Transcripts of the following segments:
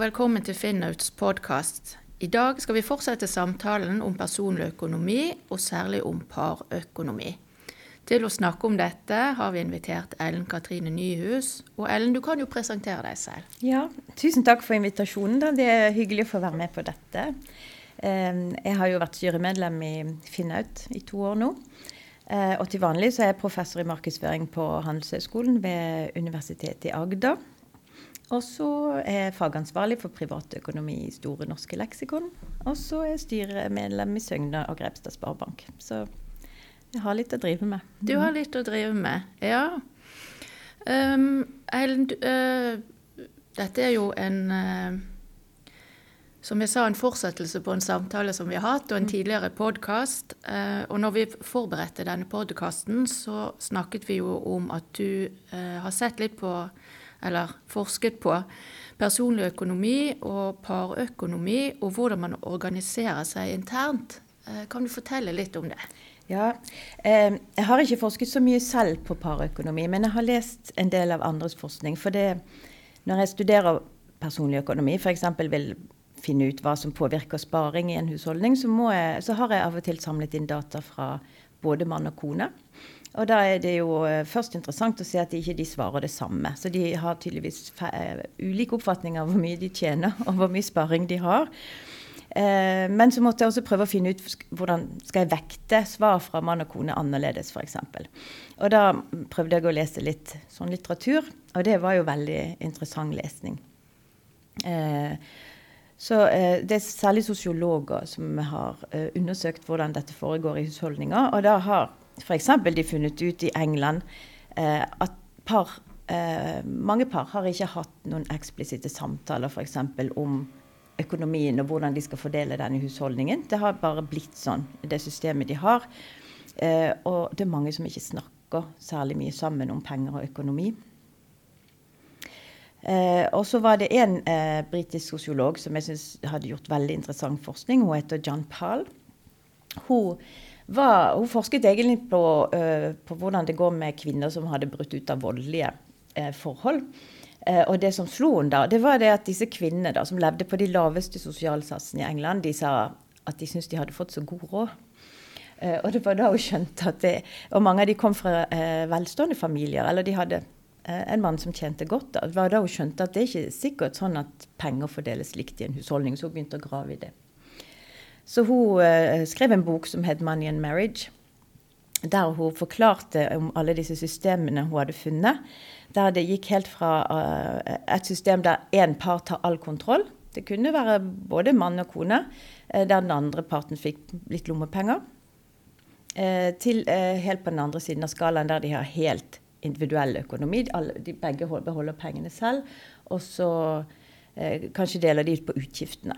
Velkommen til Finnauts podkast. I dag skal vi fortsette samtalen om personlig økonomi, og særlig om parøkonomi. Til å snakke om dette har vi invitert Ellen Katrine Nyhus. Og Ellen, du kan jo presentere deg selv. Ja, Tusen takk for invitasjonen. Da. Det er hyggelig å få være med på dette. Jeg har jo vært styremedlem i Finnaut i to år nå. Eh, og til vanlig så er jeg professor i markedsføring på Handelshøyskolen ved Universitetet i Agder. Og så er jeg fagansvarlig for privatøkonomi i Store norske leksikon. Og så er jeg styremedlem i Søgne og Grepstad Sparebank. Så jeg har litt å drive med. Du har litt å drive med, ja. Um, Ellen, uh, dette er jo en uh, som jeg sa, en fortsettelse på en samtale som vi har hatt, og en mm. tidligere podkast. Uh, og når vi forberedte denne podkasten, så snakket vi jo om at du har sett litt på eller forsket på personlig økonomi og parøkonomi, og hvordan man organiserer seg internt. Eh, kan du fortelle litt om det? Ja, eh, Jeg har ikke forsket så mye selv på parøkonomi, men jeg har lest en del av andres forskning. For det, når jeg studerer personlig økonomi, f.eks. vil finne ut hva som påvirker sparing i en husholdning, så, jeg, så har jeg av og til samlet inn data fra både mann og kone. Og da er det jo eh, først interessant å se at de ikke de svarer det samme. Så de har tydeligvis uh, ulike oppfatninger av hvor mye de tjener, og hvor mye sparing de har. Eh, men så måtte jeg også prøve å finne ut hvordan skal jeg vekte svar fra mann og kone annerledes, f.eks. Og da prøvde jeg å lese litt sånn litteratur, og det var jo veldig interessant lesning. Uh, så Det er særlig sosiologer som har undersøkt hvordan dette foregår i husholdninger. Og da har F.eks. de funnet ut i England eh, at par, eh, mange par har ikke hatt noen eksplisitte samtaler f.eks. om økonomien og hvordan de skal fordele den i husholdningen. Det har bare blitt sånn, det systemet de har. Eh, og det er mange som ikke snakker særlig mye sammen om penger og økonomi. Eh, og så var det en eh, britisk sosiolog som jeg synes hadde gjort veldig interessant forskning. Hun heter John Pall. Hun var, hun forsket egentlig på, uh, på, hvordan det går med kvinner som hadde brutt ut av voldelige uh, forhold. Uh, og det som slo henne da, det var det at disse kvinnene som levde på de laveste sosialsatsene i England, de sa at de syntes de hadde fått så god råd. og det var da hun skjønte at det, Og mange av de kom fra velstående familier, eller de hadde en mann som tjente godt. Det var da hun skjønte at det ikke er sikkert sånn at penger fordeles likt i en husholdning. Så hun begynte å grave i det. Så hun uh, skrev en bok som het 'Money and Marriage', der hun forklarte om alle disse systemene hun hadde funnet. Der det gikk helt fra uh, et system der én part tar all kontroll. Det kunne være både mann og kone, der den andre parten fikk litt lommepenger. til helt på den andre siden av skalaen, der de har helt individuell økonomi. De begge beholder pengene selv, og så kanskje deler de ut på utgiftene.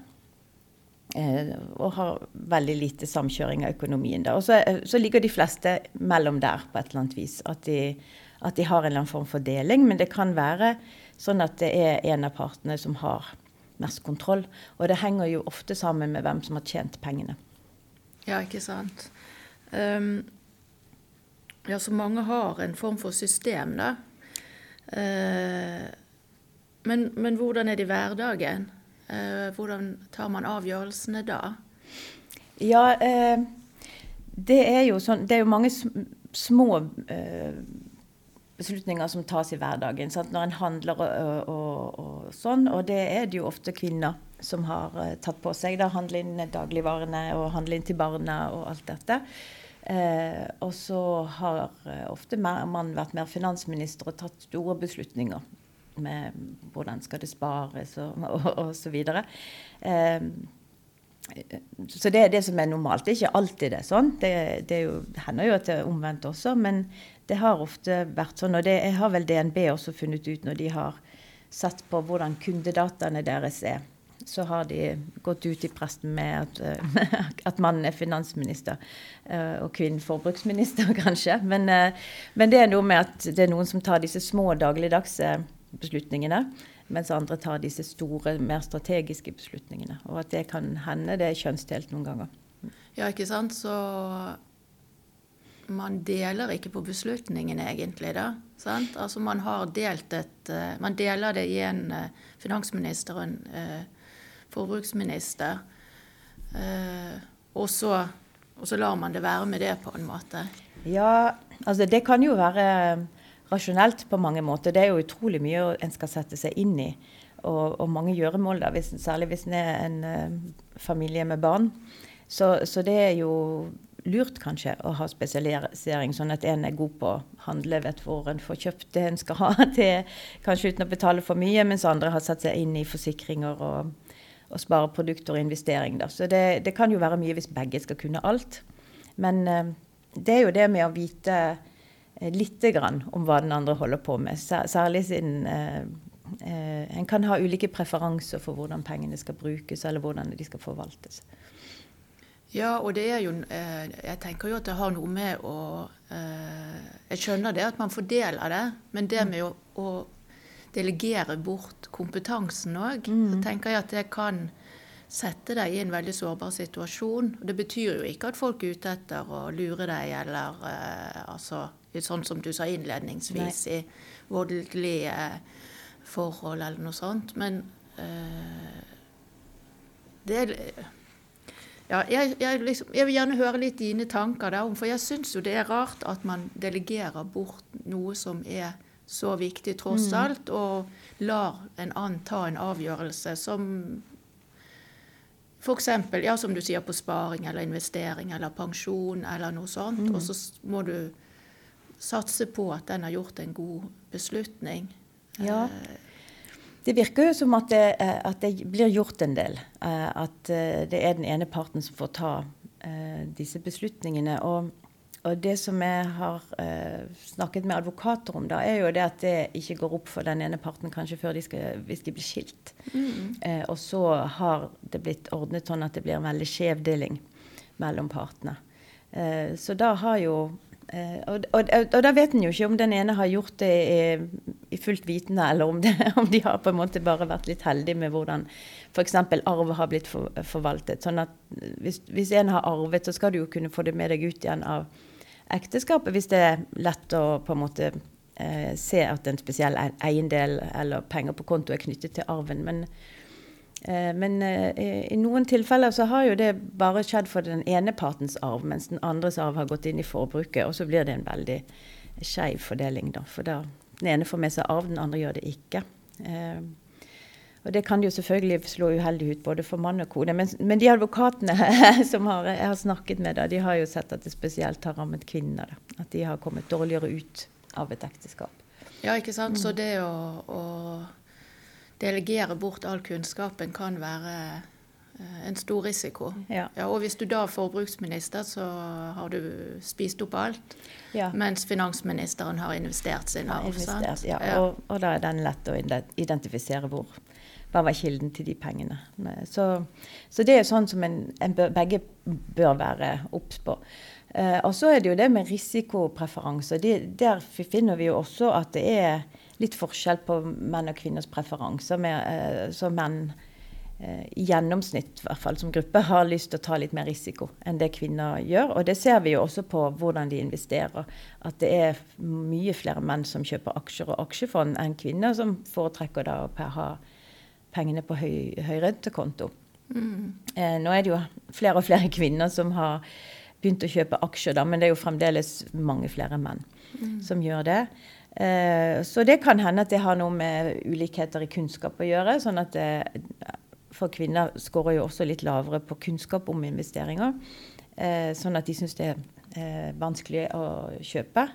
Eh, og har veldig lite samkjøring av økonomien. Og så, eh, så, ligger de fleste mellom der på et eller annet vis. At de, at de, har en eller annen form for deling. Men det kan være sånn at det er en av partene som har mest kontroll. Og det henger jo ofte sammen med hvem som har tjent pengene. Ja, ikke sant. Um, ja, så mange har en form for system, da. Uh, men, men hvordan er det i hverdagen? Eh, hvordan tar man avgjørelsene da? Ja, eh, det er jo sånn Det er jo mange små eh, beslutninger som tas i hverdagen. Sant? Når en handler og, og, og, sånn. Og det er det jo ofte kvinner som har tatt på seg. da Handle inn dagligvarene og handle inn til barna og alt dette. Uh, og så har uh, ofte mannen vært mer finansminister og tatt store beslutninger med hvordan skal det spares og, og, og så videre. Eh, så det er det som er normalt. Det er ikke alltid det er sånn. Det, det jo, hender jo at det er omvendt også, men det har ofte vært sånn. Og det har vel DNB også funnet ut når de har sett på hvordan kundedataene deres er. Så har de gått ut i presten med at, at mannen er finansminister eh, og kvinnen forbruksminister, kanskje. Men, eh, men, det er noe med at det er noen som tar disse små dagligdagse beslutningene, mens andre tar disse store, mer strategiske beslutningene. Og at det kan hende det er kjønnsdelt noen ganger. Ja, ikke sant. Så man deler ikke på beslutningene, egentlig. da, sant? Altså Man har delt et Man deler det i en uh, finansminister og en uh, forbruksminister. Og så, og, så, lar man det være med det, på en måte. Ja, altså det kan jo være rasjonelt på mange måter. Det er jo utrolig mye en skal sette seg inn i. Og, og mange gjøremål, da, hvis, særlig hvis en er en familie med barn. Så, så det er jo lurt kanskje å ha spesialisering, sånn at en er god på å handle, vet hvor en får kjøpt det en skal ha, til, kanskje uten å betale for mye, mens andre har satt seg inn i forsikringer og, og spare produkter og investering. Da. Så det, det, kan jo være mye hvis begge skal kunne alt. Men eh, det er jo det med å vite eh, lite grann om hva den andre holder på med, særlig siden eh, en kan ha ulike preferanser for hvordan pengene skal brukes, eller hvordan de skal forvaltes. Ja, og det er jo Jeg tenker jo at det har noe med å eh, Jeg skjønner det at man fordeler det, men det med å, å delegere bort kompetansen òg, mm. tenker jeg at det kan sette deg i en veldig sårbar situasjon. Det betyr jo ikke at folk er ute etter å lure deg eller uh, altså, Sånn som du sa innledningsvis, Nei. i voldelige forhold eller noe sånt. Men uh, det ja, jeg, jeg, liksom, jeg, vil gjerne høre litt dine tanker der, for jeg syns jo det er rart at man delegerer bort noe som er så viktig tross mm. alt, og lar en annen ta en avgjørelse som F.eks. Ja, som du sier, på sparing eller investering eller pensjon eller noe sånt. Mm. Og så må du satse på at den har gjort en god beslutning. Ja. Eh, det virker jo som at det, eh, at det, blir gjort en del. Eh, at det er den ene parten som får ta disse beslutningene. Og, og det som jeg har snakket med advokater om, da, er jo det at det ikke går opp for den ene parten kanskje før de skal, hvis de blir skilt. Mm. og så har det blitt ordnet sånn at det blir en veldig skjev deling mellom partene. så da har jo Uh, og, og, og, da vet en jo ikke om den ene har gjort det i, i fullt vitende, eller om, det, om, de har på en måte bare vært litt heldige med hvordan f.eks. arv har blitt for, forvaltet. Sånn at hvis, hvis, en har arvet, så skal du jo kunne få det med deg ut igjen av ekteskapet, hvis det er lett å på en måte eh, se at en spesiell eiendel eller penger på konto er knyttet til arven. men Eh, men eh, i noen tilfeller så har jo det bare skjedd for den ene partens arv, mens den andres arv har gått inn i forbruket. Og så blir det en veldig skeiv fordeling, da. For da den ene får med seg arv, den andre gjør det ikke. Eh, og det kan jo selvfølgelig slå uheldig ut både for mann og kone. Men, men de advokatene som har, jeg har snakket med, da, de har jo sett at det spesielt har rammet kvinner. Da. At de har kommet dårligere ut av et ekteskap. Ja, ikke sant. Så det å, å delegere bort all kunnskapen kan være eh, en stor risiko. Ja. Ja, og hvis du da er forbruksminister, så har du spist opp alt. Ja. Mens finansministeren har investert sin arv. Og, og, da er den lett å identifisere hvor. Hva var kilden til de pengene? Så, så det er sånn som en, en bør, begge bør være obs på. Eh, og så er det jo det med risikopreferanser. De, der finner vi jo også at det er litt forskjell på menn og kvinners preferanser. Med, eh, så menn eh, i gjennomsnitt, i hvert fall som gruppe, har lyst til å ta litt mer risiko enn det kvinner gjør. Og det ser vi jo også på hvordan de investerer. At det er mye flere menn som kjøper aksjer og aksjefond enn kvinner, som foretrekker da å ha pengene på høy, høyrentekonto. Mm. Eh, nå er det jo flere og flere kvinner som har begynt å kjøpe aksjer, da, men det er jo fremdeles mange flere menn mm. som gjør det. Eh, så det kan hende at det har noe med ulikheter i kunnskap å gjøre. sånn at det, For kvinner skårer jo også litt lavere på kunnskap om investeringer. Eh, sånn at de syns det er eh, vanskelig å kjøpe.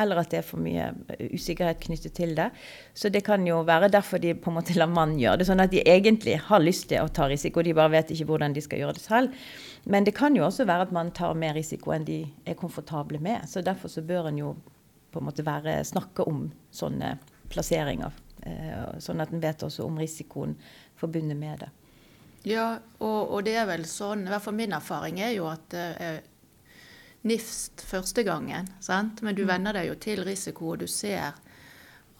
Eller at det er for mye usikkerhet knyttet til det. Så det kan jo være derfor de på en måte lar mannen gjøre det. Sånn at de egentlig har lyst til å ta risiko, de bare vet ikke hvordan de skal gjøre det selv. Men det kan jo også være at man tar mer risiko enn de er komfortable med. Så derfor så bør en jo på en måte være, snakke om sånne plasseringer. Eh, sånn at en vet også om risikoen forbundet med det. Ja, og, og, det er vel sånn, i hvert fall min erfaring er jo at er nifst første gangen. sant? Men du mm. venner deg jo til risiko, og du ser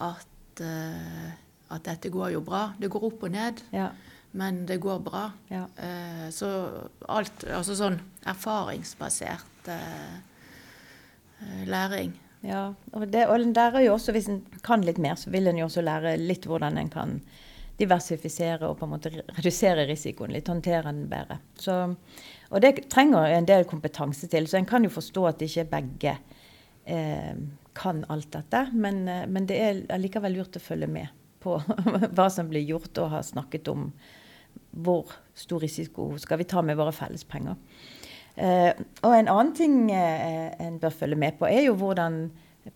at, uh, at dette går jo bra. Det går opp og ned, Ja. men det går bra. Ja. Eh, så alt Altså sånn erfaringsbasert eh, læring. Ja, og, det, og en lærer jo også, hvis en kan litt mer, så vil en jo også lære litt hvordan en kan diversifisere og på en måte redusere risikoen litt, håndtere den bedre. Så, og det trenger en del kompetanse til, så en kan jo forstå at ikke begge eh, kan alt dette. Men, eh, men det er allikevel lurt å følge med på hva som blir gjort, og ha snakket om hvor stor risiko skal vi ta med våre fellespenger. Eh, og en annen ting eh, en bør følge med på, er jo hvordan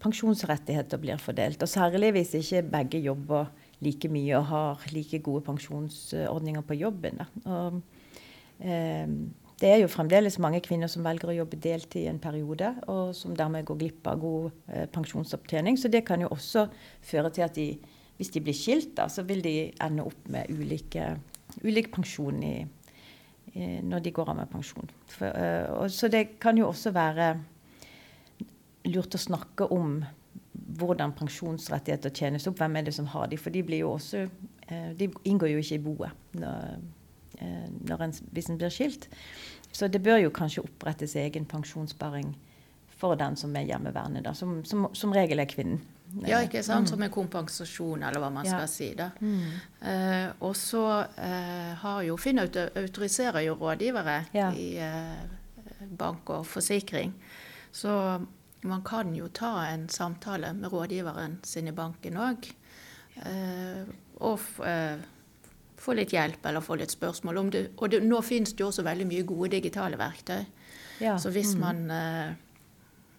pensjonsrettigheter blir fordelt. Og særlig hvis ikke begge jobber like mye og har like gode pensjonsordninger på jobben. Da. Og, eh, det er jo fremdeles mange kvinner som velger å jobbe deltid i en periode, og som dermed går glipp av god eh, pensjonsopptjening. Så det kan jo også føre til at de, hvis de blir skilt, da, så vil de ende opp med ulike, ulik pensjon i, i, når de går av med pensjon. For, eh, og, så det kan jo også være lurt å snakke om hvordan pensjonsrettigheter tjenes opp. Hvem er det som har de? For de, jo også, eh, de inngår jo ikke i boet når en, hvis en blir skilt. Så det bør jo kanskje opprettes egen pensjonssparing for den som er hjemmeværende. Da, som, som, som regel er kvinnen. Ja, ikke sant? Som en kompensasjon, eller hva man Ja. skal si. da. Mm. Eh, og så eh, har jo Finn autoriserer jo rådgivere Ja. i eh, bank og forsikring. Så man kan jo ta en samtale med rådgiveren sin i banken òg. Eh, og eh, få litt hjelp eller få litt spørsmål om det. Og det, nå finnes det jo også veldig mye gode digitale verktøy. Ja. Så hvis mm. man eh,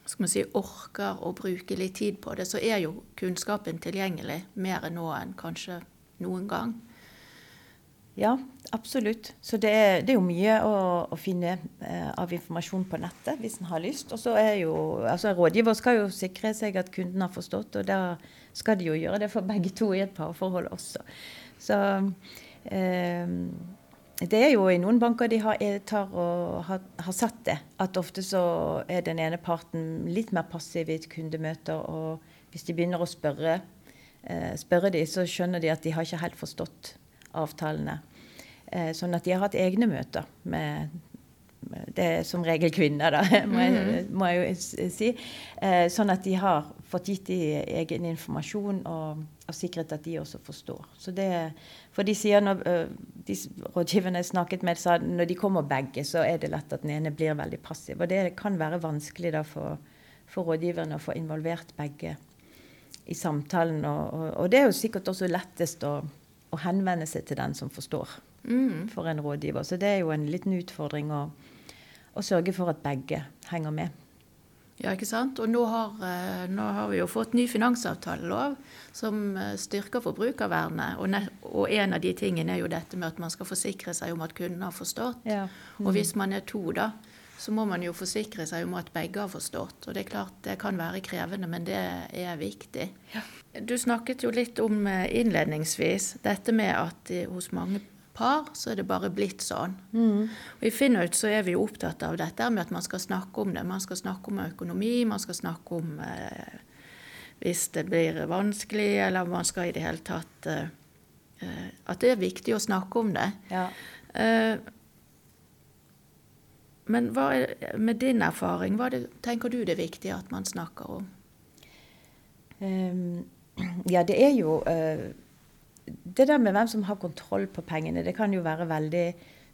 skal man si, orker å bruke litt tid på det, så er jo kunnskapen tilgjengelig mer enn nå enn kanskje noen gang. Ja, absolutt. Så det er, det er jo mye å, å finne eh, av informasjon på nettet hvis en har lyst. Og så er jo, altså Rådgiver skal jo sikre seg at kunden har forstått, og da skal de jo gjøre det for begge to i et parforhold også. Så det er jo i noen banker de har, eh, tar og har, har sett det. At ofte så er den ene parten litt mer passiv i et kundemøte. Og hvis de begynner å spørre, eh, spørre de, så skjønner de at de har ikke helt forstått avtalene. Eh, sånn at de har hatt egne møter med det er som regel kvinner, da, må jeg, må jeg jo si. Eh, sånn at de har fått gitt de egen informasjon og, og sikkerhet at de også forstår. Så det, for de sier når eh, de rådgiverne jeg snakket med, sa når de kommer begge, så er det lett at den ene blir veldig passiv. Og det kan være vanskelig da for, for rådgiverne å få involvert begge i samtalen. Og, og, og det er jo sikkert også lettest å, å henvende seg til den som forstår Mm. for en rådgiver. Så det er jo en liten utfordring å, å sørge for at begge henger med. Ja, ikke sant? Og nå har, eh, nå har vi jo fått ny finansavtalelov som eh, styrker forbrukervernet. Og, ne og en av de tingene er jo dette med at man skal forsikre seg om at kunden har forstått. Ja. Og hvis man er to, da, så må man jo forsikre seg om at begge har forstått. Og det er klart det kan være krevende, men det er viktig. Du snakket jo litt om eh, innledningsvis dette med at hos mange par så er det bare blitt sånn. Og I Finnout så er vi jo opptatt av dette med at man skal snakke om det. Man skal snakke om økonomi, man skal snakke om eh, hvis det blir vanskelig, eller man skal i det hele tatt eh, eh, At det er viktig å snakke om det. Ja. Eh, men hva er, med din erfaring, hva det, tenker du det er viktig at man snakker om? Um, ja, det er jo eh, Det der med hvem som har kontroll på pengene, det kan jo være veldig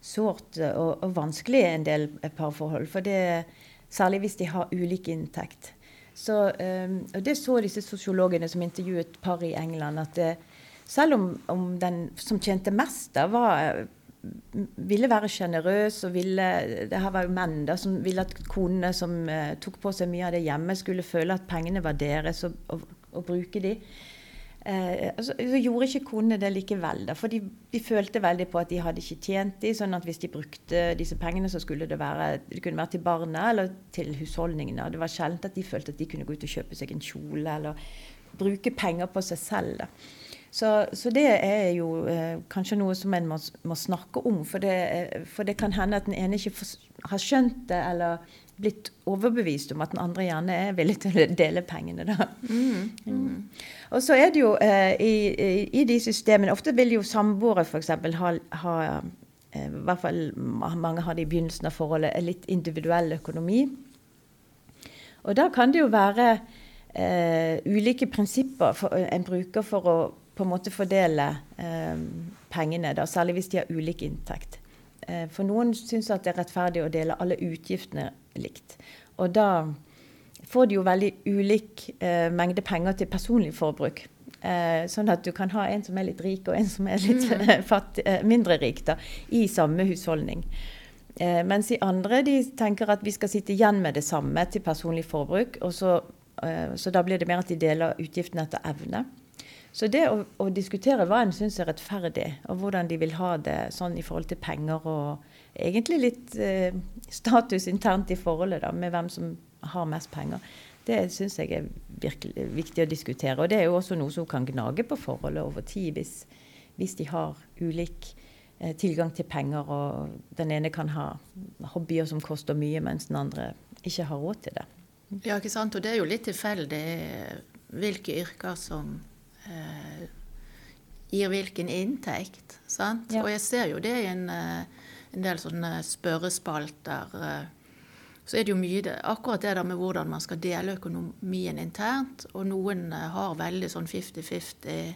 sårt eh, og, og vanskelig i en del parforhold. For det, særlig hvis de har ulik inntekt. Så, um, og det så disse sosiologene som intervjuet par i England, at det, selv om, om den som tjente mest, da var ville være sjenerøs og ville Det her var jo menn da, som ville at konene som uh, tok på seg mye av det hjemme, skulle føle at pengene var deres og, og, og bruke de. Eh, altså, så gjorde ikke kundene det likevel. Da, for de, de følte veldig på at de hadde ikke tjent de, sånn at hvis de brukte disse pengene, så skulle det være det kunne være til barna eller til husholdningene. Det var sjelden at de følte at de kunne gå ut og kjøpe seg en kjole eller bruke penger på seg selv. Da. Så, så, det er jo eh, kanskje noe som en må, må snakke om. For det, for det, kan hende at den ene ikke har skjønt det, eller blitt overbevist om at den andre gjerne er villig til å dele pengene. Da. Mm, mm. Og så er det jo eh, i, i, de systemene Ofte vil jo samboere f.eks. ha, ha eh, i hvert fall mange har det i begynnelsen av forholdet, litt individuell økonomi. Og da kan det jo være eh, ulike prinsipper for, en bruker for å på en måte fordele eh, pengene, da, særlig hvis de har ulik inntekt. Eh, for noen syns at det er rettferdig å dele alle utgiftene likt. Og da får de jo veldig ulik eh, mengde penger til personlig forbruk. Eh, sånn at du kan ha en som er litt rik, og en som er litt mm. fatt, eh, mindre rik, da, i samme husholdning. Eh, mens de andre de tenker at vi skal sitte igjen med det samme til personlig forbruk. og så, så da blir det mer at de deler utgiftene etter evne. Så det å, å diskutere hva en syns er rettferdig, og hvordan de vil ha det sånn i forhold til penger og egentlig litt eh, status internt i forholdet da, med hvem som har mest penger, det syns jeg er virkelig viktig å diskutere. Og det er jo også noe som kan gnage på forholdet over tid, hvis, hvis de har ulik eh, tilgang til penger, og den ene kan ha hobbyer som koster mye, mens den andre ikke har råd til det. Ja, ikke sant. Og det er jo litt tilfeldig hvilke yrker som eh, gir hvilken inntekt. Sant? Ja. Og jeg ser jo det i en, eh, en del sånne spørrespalter. Eh, så er det jo mye akkurat det der med hvordan man skal dele økonomien internt. Og noen eh, har veldig sånn 50-50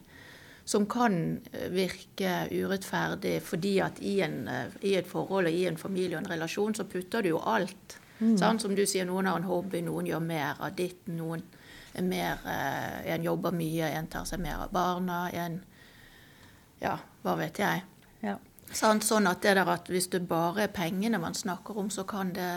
som kan virke urettferdig fordi at i, en, i, et forhold og i en familie og en relasjon så putter du jo alt. Mm. Sånn, som du sier, noen har en hobby, noen gjør mer av ditt, noen mer eh, En jobber mye, en tar seg mer av barna, en Ja, hva vet jeg. Ja. Sånn, sånn at det der at hvis det bare er pengene man snakker om, så kan det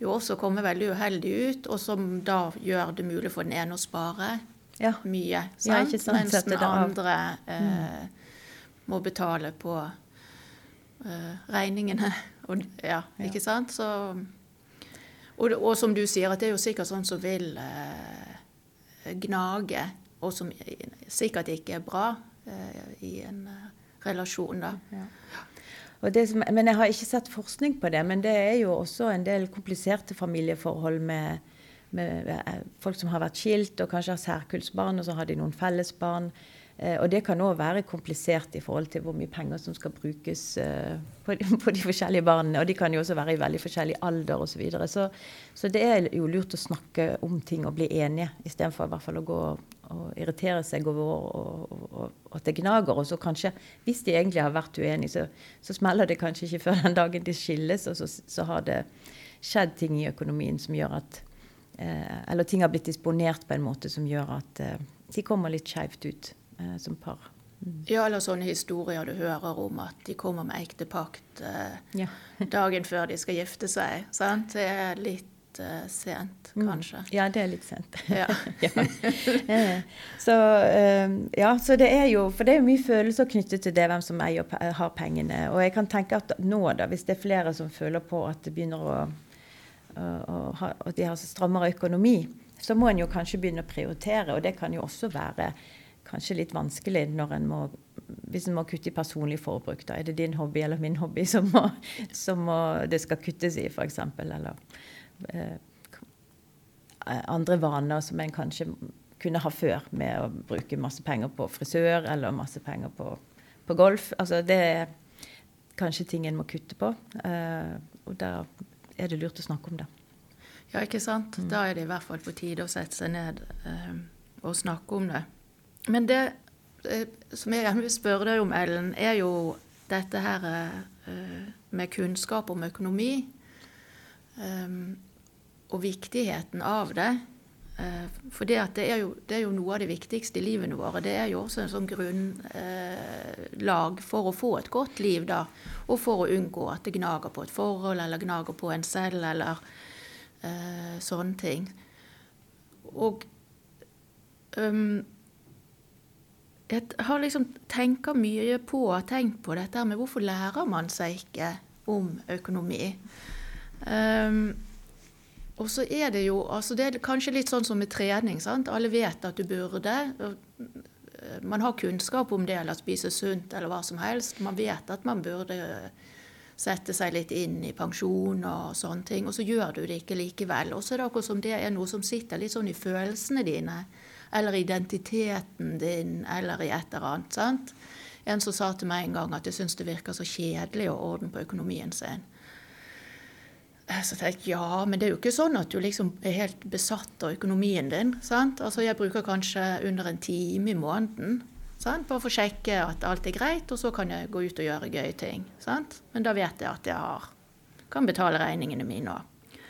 jo også komme veldig uheldig ut, og som da gjør det mulig for den ene å spare ja. mye. Sant? Ja, Mens den andre eh, mm. må betale på eh, regningene. Og, ja, ikke sant? Så, og, og, som du sier, at det er jo sikkert sånn som vil eh, gnage, og som sikkert ikke er bra eh, i en eh, relasjon. Ja. Som, men Jeg har ikke sett forskning på det, men det er jo også en del kompliserte familieforhold med, med eh, folk som har vært skilt og kanskje har særkullsbarn, og så har de noen fellesbarn. Eh, og det kan òg være komplisert i forhold til hvor mye penger som skal brukes eh, på, de, forskjellige barna. Og de kan jo også være i veldig forskjellig alder osv. Så, videre. så Så det er jo lurt å snakke om ting og bli enige, istedenfor i hvert fall å gå og irritere seg over og, og, og, at det gnager. Og så kanskje, hvis de egentlig har vært uenige, så, så smeller det kanskje ikke før den dagen de skilles, og så, så har det skjedd ting i økonomien som gjør at eh, Eller ting har blitt disponert på en måte som gjør at eh, de kommer litt skeivt ut eh, som par. Mm. Ja, eller sånne historier du hører om at de kommer med ektepakt eh, ja. dagen før de skal gifte seg. Sant? Det er litt eh, sent, mm. kanskje. Mm. Ja, det er litt sent. Ja. ja. Så, eh, ja, så det er jo For det er jo mye følelser knyttet til det, hvem som eier, har pengene. Og jeg kan tenke at nå, da, hvis det er flere som føler på at det begynner å, og, at de har strammere økonomi, så må en jo kanskje begynne å prioritere. Og det kan jo også være kanskje litt vanskelig når en må hvis en må kutte i personlig forbruk. Da er det din hobby eller min hobby som, må, som må, det skal kuttes i, f.eks. Eller eh, andre vaner som en kanskje kunne ha før, med å bruke masse penger på frisør eller masse penger på, på golf. Altså det er kanskje ting en må kutte på. Eh, og da er det lurt å snakke om det. Ja, ikke sant. Mm. Da er det i hvert fall på tide å sette seg ned eh, og snakke om det. Men det eh, som jeg gjerne vil spørre deg om, Ellen, er jo dette her eh, med kunnskap om økonomi. Eh, og viktigheten av det. For det, det, er jo, det, er jo, noe av det viktigste i livene våre. Det er jo også en sånn grunnlag for å få et godt liv, da. Og for å unngå at det gnager på et forhold, eller gnager på en selv, eller sånne ting. Og um, jeg har liksom tenker mye på og tenkt på dette med hvorfor lærer man seg ikke om økonomi. Um, og så er det jo altså Det er kanskje litt sånn som med trening. sant? Alle vet at du burde. eh, man har kunnskap om det, eller spise sunt, eller hva som helst. Man vet at man burde sette seg litt inn i pensjon og sånne ting, og så gjør du det ikke likevel. Og så er det akkurat som det er noe som sitter litt sånn i følelsene dine, eller identiteten din, eller i et eller annet. sant? En som sa til meg en gang at jeg syns det virker så kjedelig å ordne på økonomien sin. Så tenkte jeg ja, men det er jo ikke sånn at du liksom er helt besatt av økonomien din. sant? Altså Jeg bruker kanskje under en time i måneden sant? bare for å sjekke at alt er greit, og så kan jeg gå ut og gjøre gøye ting. sant? Men da vet jeg at jeg har, kan betale regningene mine og,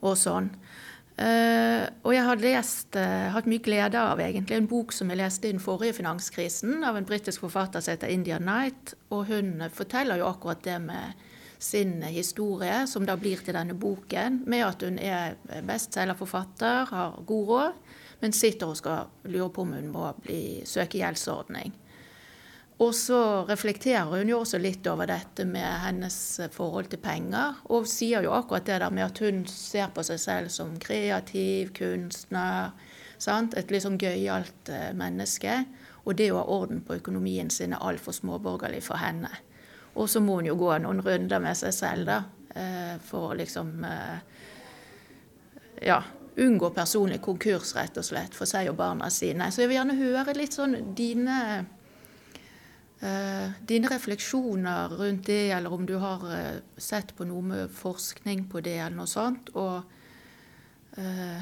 og sånn. Uh, og jeg har lest, uh, hatt mye glede av egentlig en bok som jeg leste i den forrige finanskrisen, av en britisk forfatter som heter India Knight. Og hun forteller jo akkurat det med sin historie, som da blir til denne boken, med at hun er bestselgerforfatter, har god råd, men sitter og skal lure på om hun må bli, søke gjeldsordning. Og så reflekterer hun jo også litt over dette med hennes forhold til penger, og sier jo akkurat det der med at hun ser på seg selv som kreativ, kunstner, sant? et litt sånn gøyalt eh, menneske. Og det å ha orden på økonomien sin er altfor småborgerlig for henne. Og så må hun jo gå noen runder med seg selv, da, eh, for å liksom eh, Ja, unngå personlig konkurs, rett og slett, for seg og barna sine. Så jeg vil gjerne høre litt sånn dine dine refleksjoner rundt det, eller om du har uh, sett på noe med forskning på det, eller noe sånt. Og uh,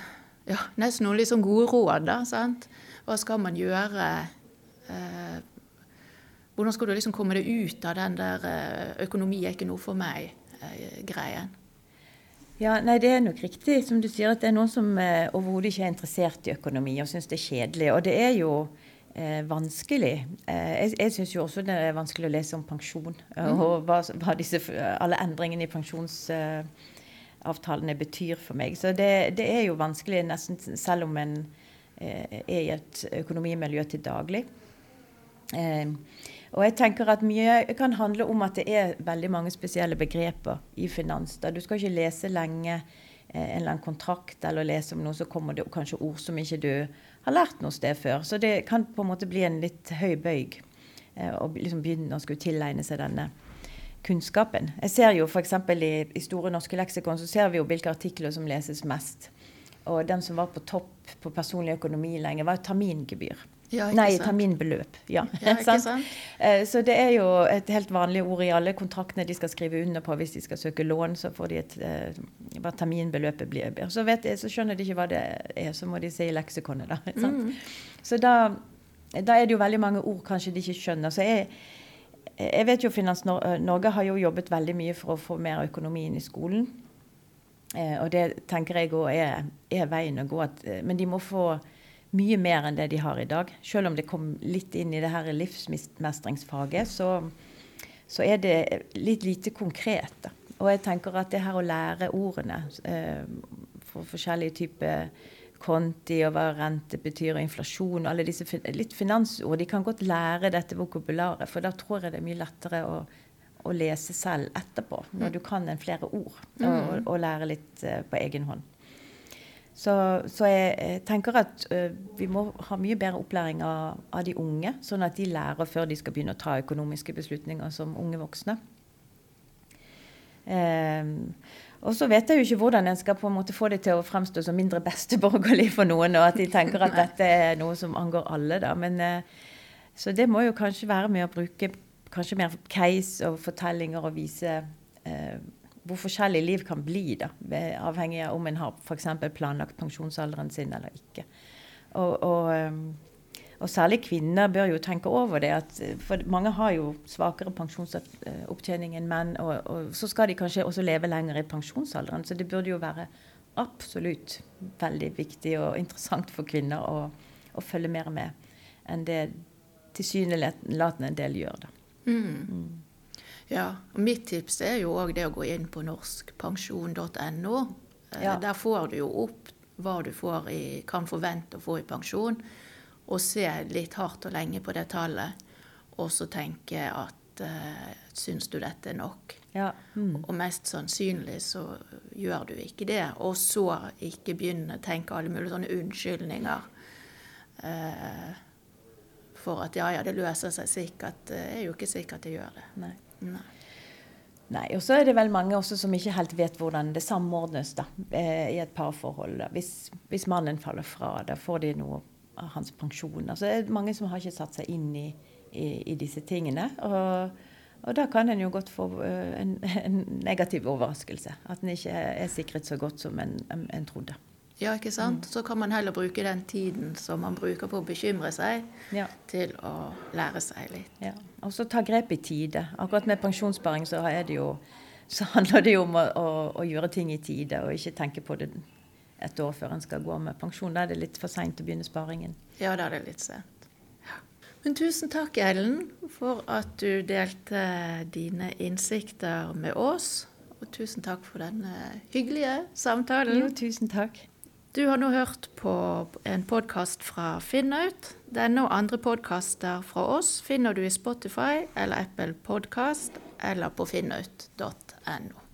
ja, nesten noen sånn gode råd, da. sant? Hva skal man gjøre? hvordan skal du liksom komme deg ut av den der 'økonomi er ikke noe for meg'-greien? Ja, nei, Det er nok riktig som du sier, at det er noen som eh, overhodet ikke er interessert i økonomi og syns det er kjedelig. Og det er jo eh, vanskelig. Eh, jeg jeg syns jo også det er vanskelig å lese om pensjon mm. og hva, hva disse, alle endringene i pensjonsavtalene betyr for meg. Så det, det, er jo vanskelig nesten selv om en eh, er i et økonomimiljø til daglig. Eh, og jeg tenker at Mye kan handle om at det er veldig mange spesielle begreper i finans. Da du skal ikke lese lenge eh, en eller annen kontrakt eller lese om noe, så kommer det kanskje ord som ikke du har lært noe sted før. Så det kan på en måte bli en litt høy bøyg eh, å liksom begynne å skulle tilegne seg denne kunnskapen. Jeg ser jo f.eks. I, i Store norske leksikon så ser vi jo hvilke artikler som leses mest. Og den som var på topp på personlig økonomi lenge, var termingebyr. Ja, Nei, sant? terminbeløp. Ja. ja ikke sant? Eh, så det er jo et helt vanlig ord i alle kontraktene de skal skrive under på hvis de skal søke lån. Så får de et, eh, hva terminbeløpet blir. Så, vet jeg, så skjønner de ikke hva det er, så må de se i leksikonet. Da, mm. Så da, da, er det jo veldig mange ord kanskje de ikke skjønner. Så jeg, jeg vet jo Finans Norge har jo jobbet veldig mye for å få mer økonomi inn i skolen. Eh, og det tenker jeg òg er, er, veien å gå. At, men de må få mye mer enn det de har i dag. Selv om det kom litt inn i det her livsmestringsfaget, så, så er det litt lite konkret. Da. Og jeg tenker at det her å lære ordene eh, for forskjellige typer konti og hva rente betyr, og inflasjon og alle disse litt finansord, de kan godt lære dette vokabularet, for da tror jeg det er mye lettere å, å lese selv etterpå, når mm. du kan en flere ord, og, og, og lære litt uh, på egen hånd. Så, så jeg, jeg, tenker at uh, vi må ha mye bedre opplæring av, av, de unge, sånn at de lærer før de skal begynne å ta økonomiske beslutninger som unge voksne. Um, og så vet jeg jo ikke hvordan en skal på en måte få det til å fremstå som mindre besteborgerlig for noen, og at de tenker at dette er noe som angår alle. da. Men, uh, så det må jo kanskje være med å bruke kanskje mer case og fortellinger og vise uh, hvor forskjellig liv kan bli, da, avhengig av om en har f.eks. planlagt pensjonsalderen sin eller ikke. Og, og, um, og, særlig kvinner bør jo tenke over det. At, for mange har jo svakere pensjonsopptjening enn menn. Og, og, så skal de kanskje også leve lenger i pensjonsalderen. Så det burde jo være absolutt veldig viktig og interessant for kvinner å, å følge mer med enn det tilsynelatende en del gjør. da. Mm. Mm. Ja, og Mitt tips er jo òg det å gå inn på norskpensjon.no. Eh, ja. Der får du jo opp hva du i, kan forvente å få i pensjon, og se litt hardt og lenge på det tallet. Og så tenke at uh, syns du dette er nok? Ja. Mm. Og mest sannsynlig så gjør du ikke det. Og så ikke begynne å tenke alle mulige sånne unnskyldninger. Uh, for at ja, ja, det løser seg sikkert. Det er jo ikke sikkert det gjør det. Nei. Nei. Nei, og så er det vel mange også som ikke helt vet hvordan det samordnes da, eh, i et parforhold. Hvis, hvis mannen faller fra, da får de noe av hans pensjon. Altså, det er mange som har ikke satt seg inn i, i, i disse tingene. Og, og da kan en jo godt få eh, en, en negativ overraskelse. At en ikke er sikret så godt som en, en, trodde. Ja, ikke sant? Så kan man heller bruke den tiden som man bruker på å bekymre seg, Ja. til å lære seg litt. Ja. Og så ta grep i tide. Akkurat med pensjonssparing så, det jo, så handler det jo om å, å, å gjøre ting i tide, og ikke tenke på det et år før en skal gå med pensjon. Da er det litt for seint å begynne sparingen. Ja, da er det litt sent. Men tusen takk, Ellen, for at du delte dine innsikter med oss. Og tusen takk for denne hyggelige samtalen. Jo, tusen takk. Du har nå hørt på en podkast fra Finnaut. Denne og andre podkaster fra oss finner du i Spotify eller Apple Podkast eller på finnaut.no.